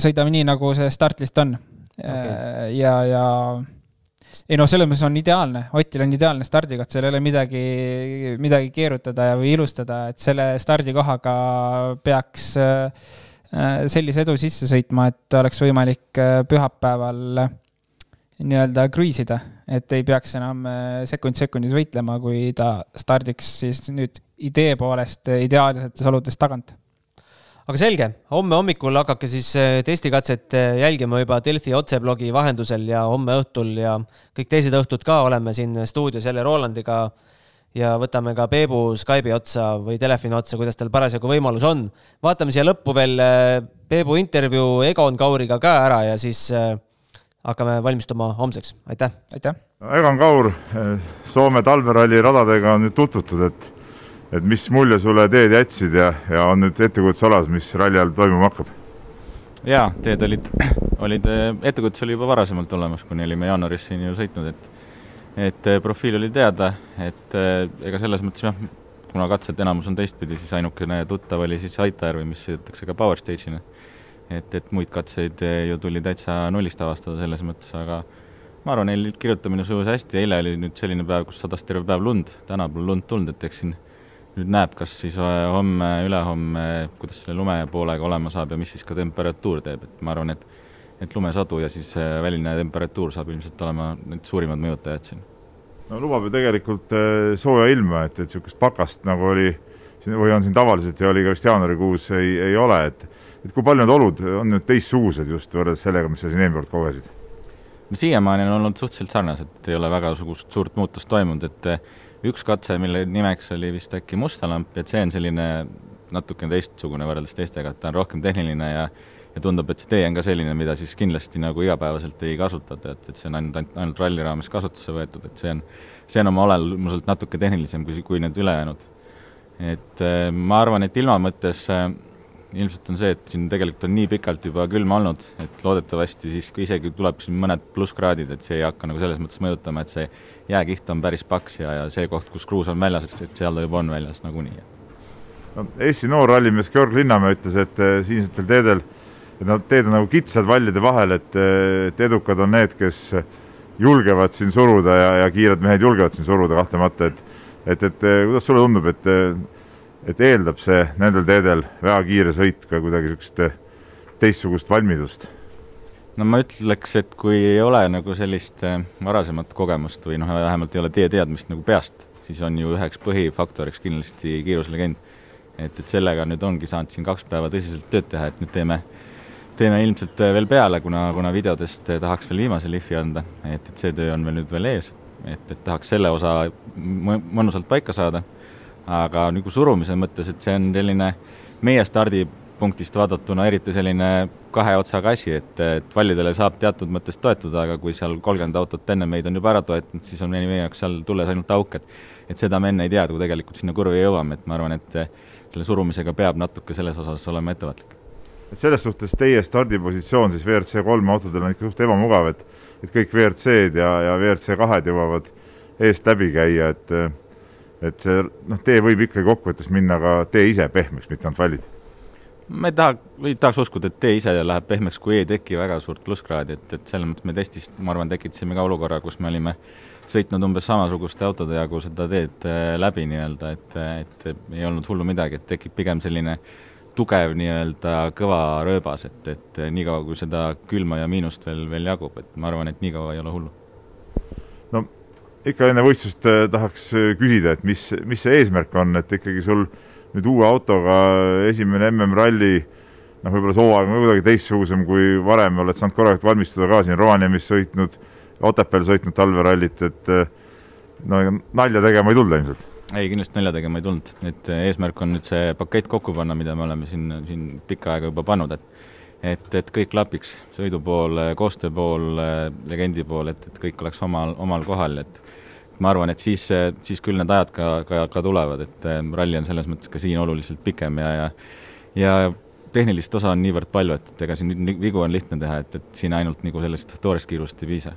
sõidame nii, nagu see startlist on okay.. Äh, ja, ja ei noh, selles mõttes on ideaalne, Otil on ideaalne stardikoht, seal ei ole midagi, midagi keerutada või ilustada, et selle stardikohaga peaks äh, sellise edu sisse sõitma, et oleks võimalik äh, pühapäeval äh, nii-öelda cruise ida, et ei peaks enam äh, sekund sekundis võitlema, kui ta stardiks siis nüüd idee poolest ideaalsetes oludes tagant. aga selge, homme hommikul hakake siis äh, testikatset äh, jälgima juba Delfi otseblogi vahendusel ja homme õhtul ja kõik teised õhtud ka oleme siin stuudios jälle Rolandiga ja võtame ka Peebu Skype'i otsa või telefoni otsa, kuidas tal parasjagu võimalus on. vaatame siia lõppu veel Peebu intervjuu Egon Kauriga ka ära ja siis hakkame valmistuma homseks, aitäh! aitäh! Egon Kaur, Soome talveralli radadega on nüüd tutvutud, et et mis mulje sulle teed jätsid ja, ja on nüüd ettekujutus olemas, mis ralli ajal toimuma hakkab? jaa, teed olid, olid, ettekujutus oli juba varasemalt olemas, kuni olime jaanuaris siin ju sõitnud, et et profiil oli teada, et ega selles mõttes jah, kuna katsed enamus on teistpidi, siis ainukene tuttav oli siis Aitajärvi, mis sõidetakse ka Power Stage'ina. Et, et muid katseid eh, ju tuli täitsa nullist avastada selles mõttes, aga ma arvan, neil kirjutamine sujus hästi, eile oli nüüd selline päev, kus sadas terve päev lund, täna pole lund tulnud, et eks siin nüüd näeb, kas siis homme, ülehomme, kuidas selle lume poolega olema saab ja mis siis ka temperatuur teeb, et ma arvan, et et lumesadu ja siis eh, väline temperatuur saab ilmselt olema need suurimad mõjutajad siin. no lubab ju tegelikult sooja ilma, et, et niisugust pakast nagu oli või on siin tavaliselt ja oli ka vist jaanuarikuus, ei, ei ole, et et kui palju need olud on nüüd teistsugused just võrreldes sellega, mis sa siin eelmine kord kogesid? no siiamaani on olnud suhteliselt sarnased, ei ole väga sugust suurt muutust toimunud, et eh, üks katse, mille nimeks oli vist äkki Musta lamp, et see on selline natukene teistsugune võrreldes teistega, et ta on rohkem tehniline ja ja tundub, et see tee on ka selline, mida siis kindlasti nagu igapäevaselt ei kasutata, et, et see on ainult, ainult, ainult ralli raames kasutusse võetud, et see on, see on oma olemuselt natuke tehnilisem kui, kui need ülejäänud. et äh, ma arvan, et ilma mõttes äh, ilmselt on see, et siin tegelikult on nii pikalt juba külma olnud, et loodetavasti siis, kui isegi tuleb siin mõned plusskraadid, et see ei hakka nagu selles mõttes mõjutama, et see jääkiht on päris paks ja, ja see koht, kus kruus on väljas, et seal ta juba on väljas nagunii. no Eesti noor rallimees Georg Linnamäe ütles, et äh, siinsetel teedel, et nad teed on nagu kitsad vallide vahel, et, äh, et edukad on need, kes julgevad siin suruda ja, ja kiired mehed julgevad siin suruda kahtlemata, et et, et kuidas sulle tundub, et et eeldab see nendel teedel väga kiire sõit ka kuidagi niisugust teistsugust valmidust? no ma ütleks, et kui ei ole nagu sellist eh, varasemat kogemust või noh, vähemalt ei ole tee teadmist nagu peast, siis on ju üheks põhifaktoriks kindlasti kiiruslegend. et, et sellega nüüd ongi saanud siin kaks päeva tõsiselt tööd teha, et nüüd teeme teeme ilmselt eh, veel peale, kuna, kuna videodest tahaks veel viimase lihvi anda, et, et see töö on veel nüüd veel ees. et, et tahaks selle osa mõnusalt paika saada aga nagu surumise mõttes, et see on selline meie stardipunktist vaadatuna eriti selline kahe otsaga asi, et, et vallidele saab teatud mõttes toetuda, aga kui seal kolmkümmend autot enne meid on juba ära toetanud, siis on meie jaoks seal tulles ainult auk, et et seda me enne ei tea, kui tegelikult sinna kurvi jõuame, et ma arvan, et selle surumisega peab natuke selles osas olema ettevaatlik. Et selles suhtes teie stardipositsioon siis WRC kolme autodel on ikka suht ebamugav, et et kõik WRC-d ja, ja WRC kahed jõuavad eest läbi käia, et et see noh, tee võib ikkagi kokkuvõttes minna ka tee ise pehmeks, mitte ainult vallid. ma ei taha, ei tahaks uskuda, et tee ise läheb pehmeks, kui ei teki väga suurt plusskraadi, et, et selles mõttes me testis, ma arvan, tekitasime ka olukorra, kus me olime sõitnud umbes samasuguste autode jagu seda teed äh, läbi nii-öelda, et, et ei olnud hullu midagi, et tekib pigem selline tugev nii-öelda kõva rööbas, et, et niikaua, kui seda külma ja miinust veel, veel jagub, et ma arvan, et nii kaua ei ole hullu ikka enne võistlust äh, tahaks äh, küsida, et mis, mis see eesmärk on, et ikkagi sul nüüd uue autoga esimene MM-ralli noh, võib-olla see hooaeg on kuidagi teistsugusem kui varem, oled saanud korralikult valmistuda ka siin Rovaniemis sõitnud, Otepääl sõitnud talverallit, et äh, no nalja tegema ei tulda ilmselt? Ei, kindlasti nalja tegema ei tulnud, et eesmärk on nüüd see pakett kokku panna, mida me oleme siin, siin pikka aega juba pannud, et et, et kõik klapiks, sõidu pool, koostöö pool, legendi pool, et, et kõik oleks omal, omal kohal, et ma arvan, et siis, siis küll need ajad ka, ka, ka tulevad, et eh, ralli on selles mõttes ka siin oluliselt pikem ja, ja ja tehnilist osa on niivõrd palju, et, et ega siin vigu on lihtne teha, et, et siin ainult nagu sellest toorest kiirust ei piisa.